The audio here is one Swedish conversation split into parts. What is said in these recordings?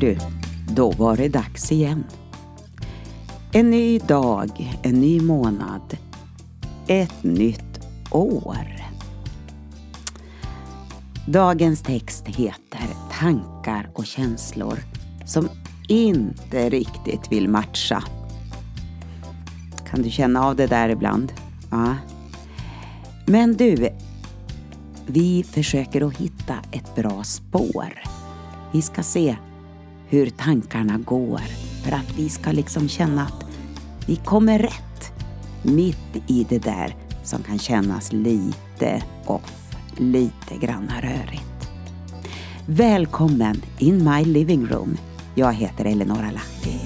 Du, då var det dags igen. En ny dag, en ny månad, ett nytt år. Dagens text heter Tankar och känslor som inte riktigt vill matcha. Kan du känna av det där ibland? Ja. Men du, vi försöker att hitta ett bra spår. Vi ska se hur tankarna går för att vi ska liksom känna att vi kommer rätt mitt i det där som kan kännas lite off, lite granna rörigt. Välkommen in my living room. Jag heter Eleonora Lahti.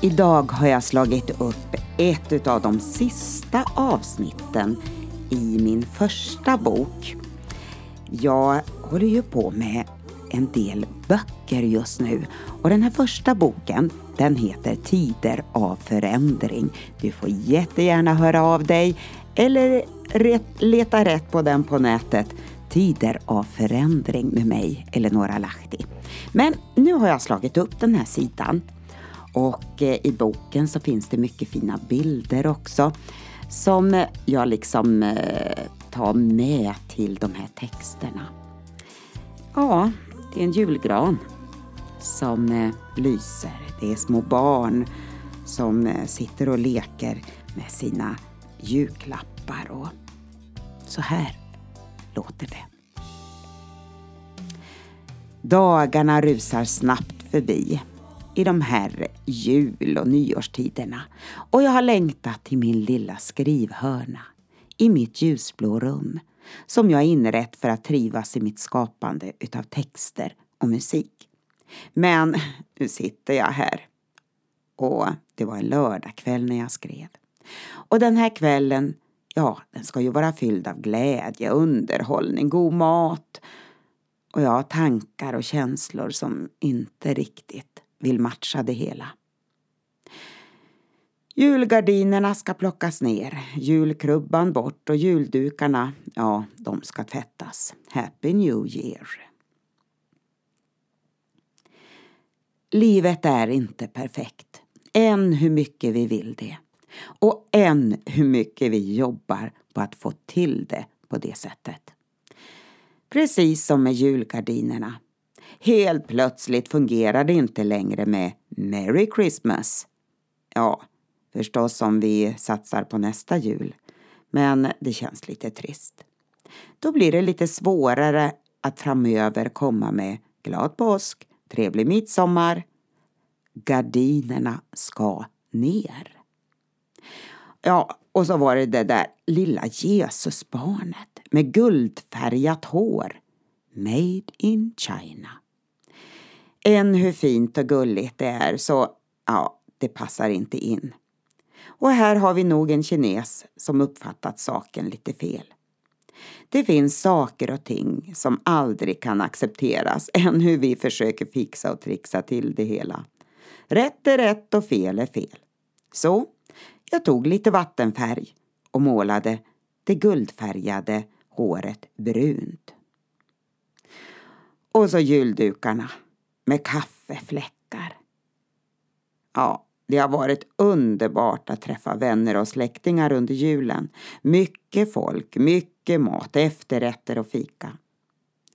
Idag har jag slagit upp ett av de sista avsnitten i min första bok. Jag håller ju på med en del böcker just nu och den här första boken den heter Tider av förändring. Du får jättegärna höra av dig eller leta rätt på den på nätet. Tider av förändring med mig, Eleonora Lahti. Men nu har jag slagit upp den här sidan och eh, i boken så finns det mycket fina bilder också som jag liksom eh, tar med till de här texterna. Ja, det är en julgran som eh, lyser. Det är små barn som sitter och leker med sina julklappar och så här låter det. Dagarna rusar snabbt förbi i de här jul och nyårstiderna och jag har längtat till min lilla skrivhörna i mitt ljusblå rum som jag inrett för att trivas i mitt skapande utav texter och musik. Men nu sitter jag här och det var en lördagkväll när jag skrev. Och den här kvällen, ja, den ska ju vara fylld av glädje, underhållning, god mat och jag har tankar och känslor som inte riktigt vill matcha det hela. Julgardinerna ska plockas ner, julkrubban bort och juldukarna, ja, de ska tvättas. Happy New Year! Livet är inte perfekt, än hur mycket vi vill det. Och än hur mycket vi jobbar på att få till det på det sättet. Precis som med julgardinerna Helt plötsligt fungerar det inte längre med Merry Christmas. Ja, förstås om vi satsar på nästa jul. Men det känns lite trist. Då blir det lite svårare att framöver komma med glad påsk, trevlig midsommar. Gardinerna ska ner. Ja, och så var det det där lilla Jesusbarnet med guldfärgat hår. Made in China. Än hur fint och gulligt det är så, ja, det passar inte in. Och här har vi nog en kines som uppfattat saken lite fel. Det finns saker och ting som aldrig kan accepteras än hur vi försöker fixa och trixa till det hela. Rätt är rätt och fel är fel. Så jag tog lite vattenfärg och målade det guldfärgade håret brunt. Och så juldukarna med kaffefläckar. Ja, det har varit underbart att träffa vänner och släktingar under julen. Mycket folk, mycket mat, efterrätter och fika.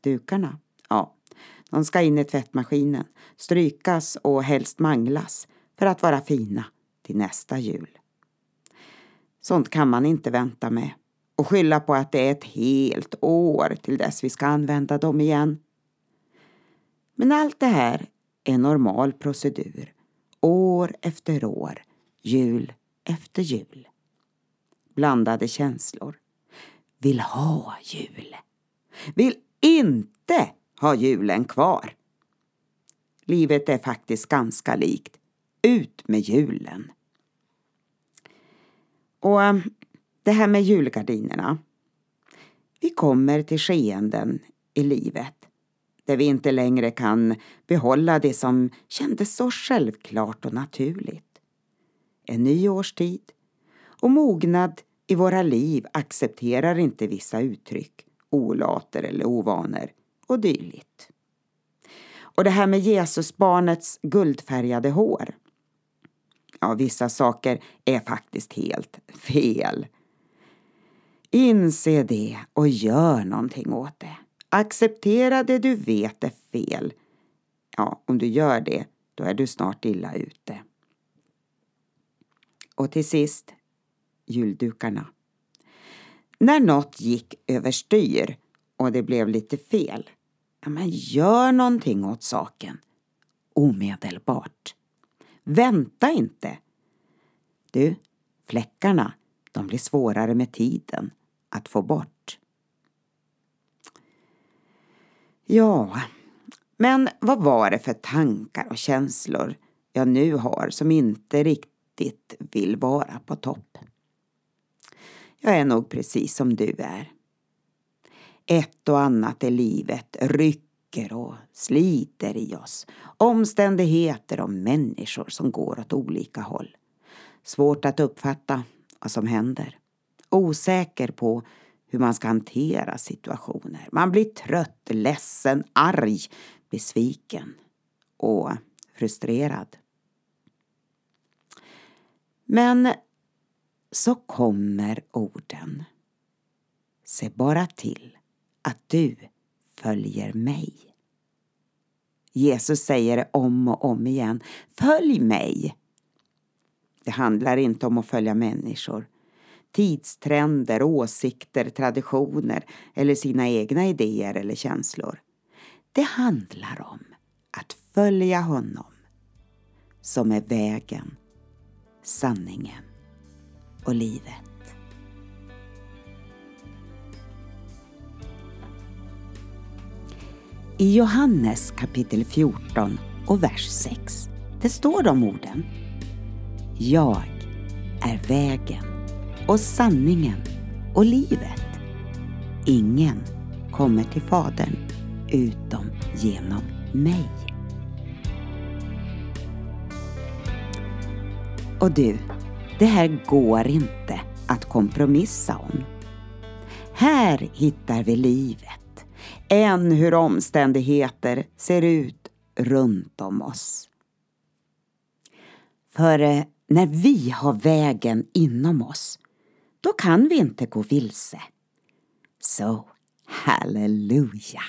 Dukarna, ja, de ska in i tvättmaskinen, strykas och helst manglas för att vara fina till nästa jul. Sånt kan man inte vänta med och skylla på att det är ett helt år till dess vi ska använda dem igen. Men allt det här är normal procedur. År efter år, jul efter jul. Blandade känslor. Vill ha jul. Vill inte ha julen kvar. Livet är faktiskt ganska likt. Ut med julen. Och eh, det här med julgardinerna. Vi kommer till skeenden i livet där vi inte längre kan behålla det som kändes så självklart och naturligt. En ny årstid Och mognad i våra liv accepterar inte vissa uttryck, olater eller ovanor och dylikt. Och det här med Jesusbarnets guldfärgade hår. Ja, vissa saker är faktiskt helt fel. Inse det och gör någonting åt det. Acceptera det du vet är fel. Ja, om du gör det, då är du snart illa ute. Och till sist, juldukarna. När något gick överstyr och det blev lite fel, ja men gör någonting åt saken. Omedelbart. Vänta inte. Du, fläckarna, de blir svårare med tiden att få bort. Ja, men vad var det för tankar och känslor jag nu har som inte riktigt vill vara på topp? Jag är nog precis som du är. Ett och annat i livet rycker och sliter i oss. Omständigheter och människor som går åt olika håll. Svårt att uppfatta vad som händer. Osäker på hur man ska hantera situationer. Man blir trött, ledsen, arg, besviken och frustrerad. Men så kommer orden. Se bara till att du följer mig. Jesus säger det om och om igen. Följ mig! Det handlar inte om att följa människor, tidstrender, åsikter, traditioner eller sina egna idéer eller känslor. Det handlar om att följa honom som är vägen, sanningen och livet. I Johannes kapitel 14 och vers 6, det står de orden. Jag är vägen och sanningen och livet. Ingen kommer till Fadern utom genom mig. Och du, det här går inte att kompromissa om. Här hittar vi livet, än hur omständigheter ser ut runt om oss. För eh, när vi har vägen inom oss, då kan vi inte gå vilse. Så, halleluja!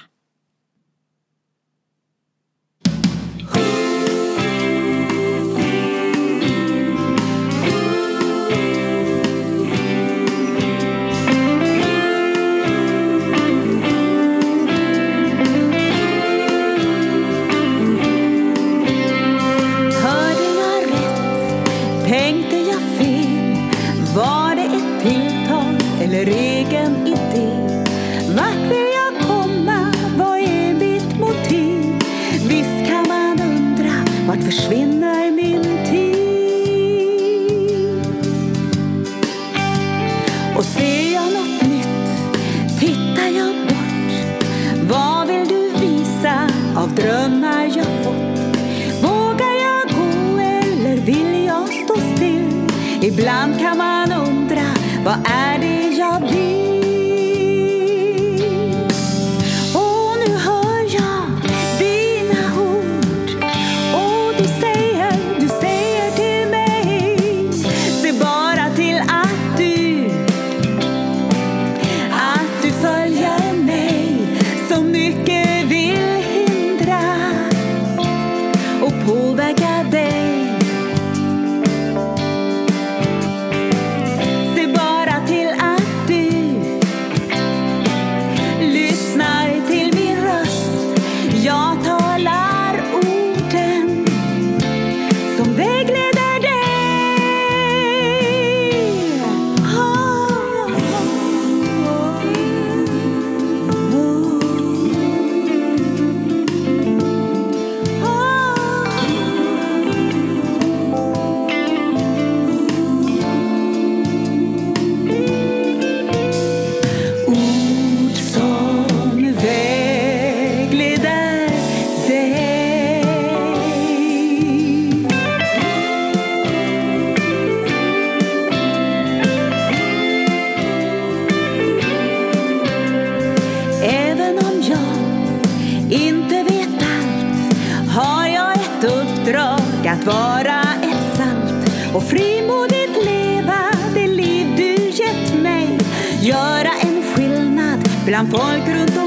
Ibland kan man undra, vad är det jag vill? Att vara ett sant och frimodigt leva det liv du gett mig. Göra en skillnad bland folk runt om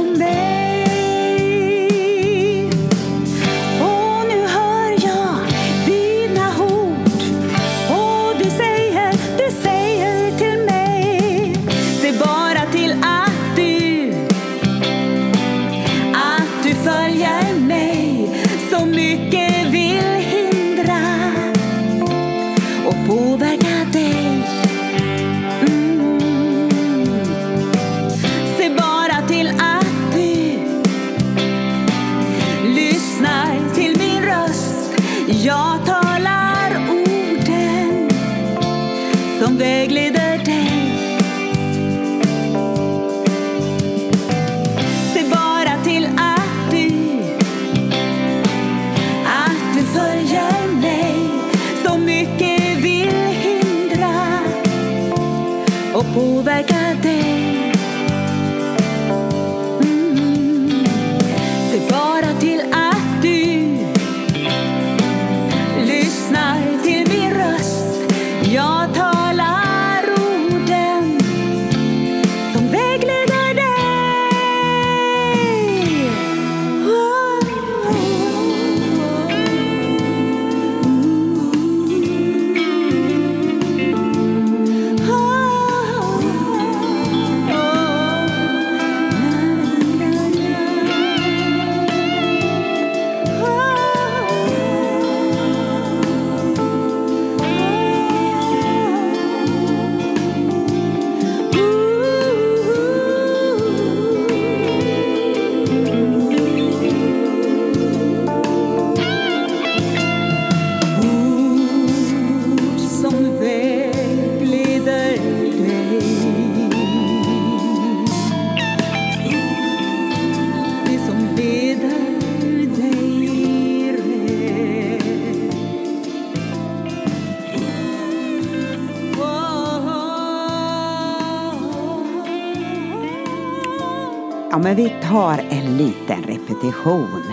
Ja, men vi tar en liten repetition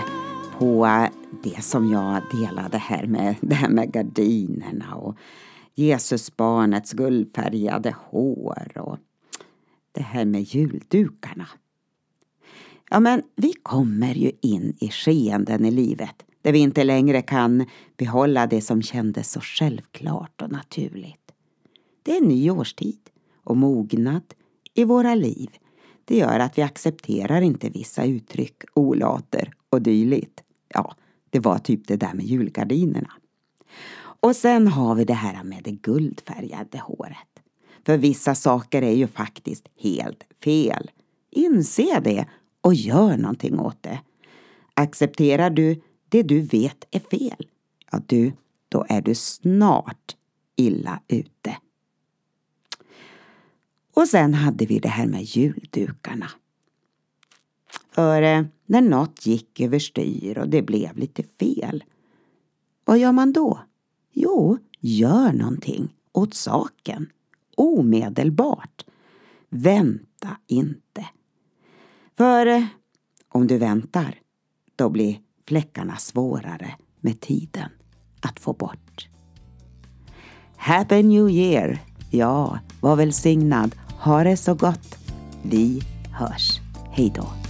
på det som jag delade här med det här med gardinerna och Jesusbarnets guldfärgade hår och det här med juldukarna. Ja, men vi kommer ju in i skeenden i livet där vi inte längre kan behålla det som kändes så självklart och naturligt. Det är en ny årstid och mognad i våra liv det gör att vi accepterar inte vissa uttryck, olater och dylikt. Ja, det var typ det där med julgardinerna. Och sen har vi det här med det guldfärgade håret. För vissa saker är ju faktiskt helt fel. Inse det och gör någonting åt det. Accepterar du det du vet är fel, ja du, då är du snart illa ute. Och sen hade vi det här med juldukarna. För eh, när något gick överstyr och det blev lite fel, vad gör man då? Jo, gör någonting åt saken. Omedelbart. Vänta inte. För eh, om du väntar, då blir fläckarna svårare med tiden att få bort. Happy New Year! Ja, var välsignad ha det så gott. Vi hörs. Hej då.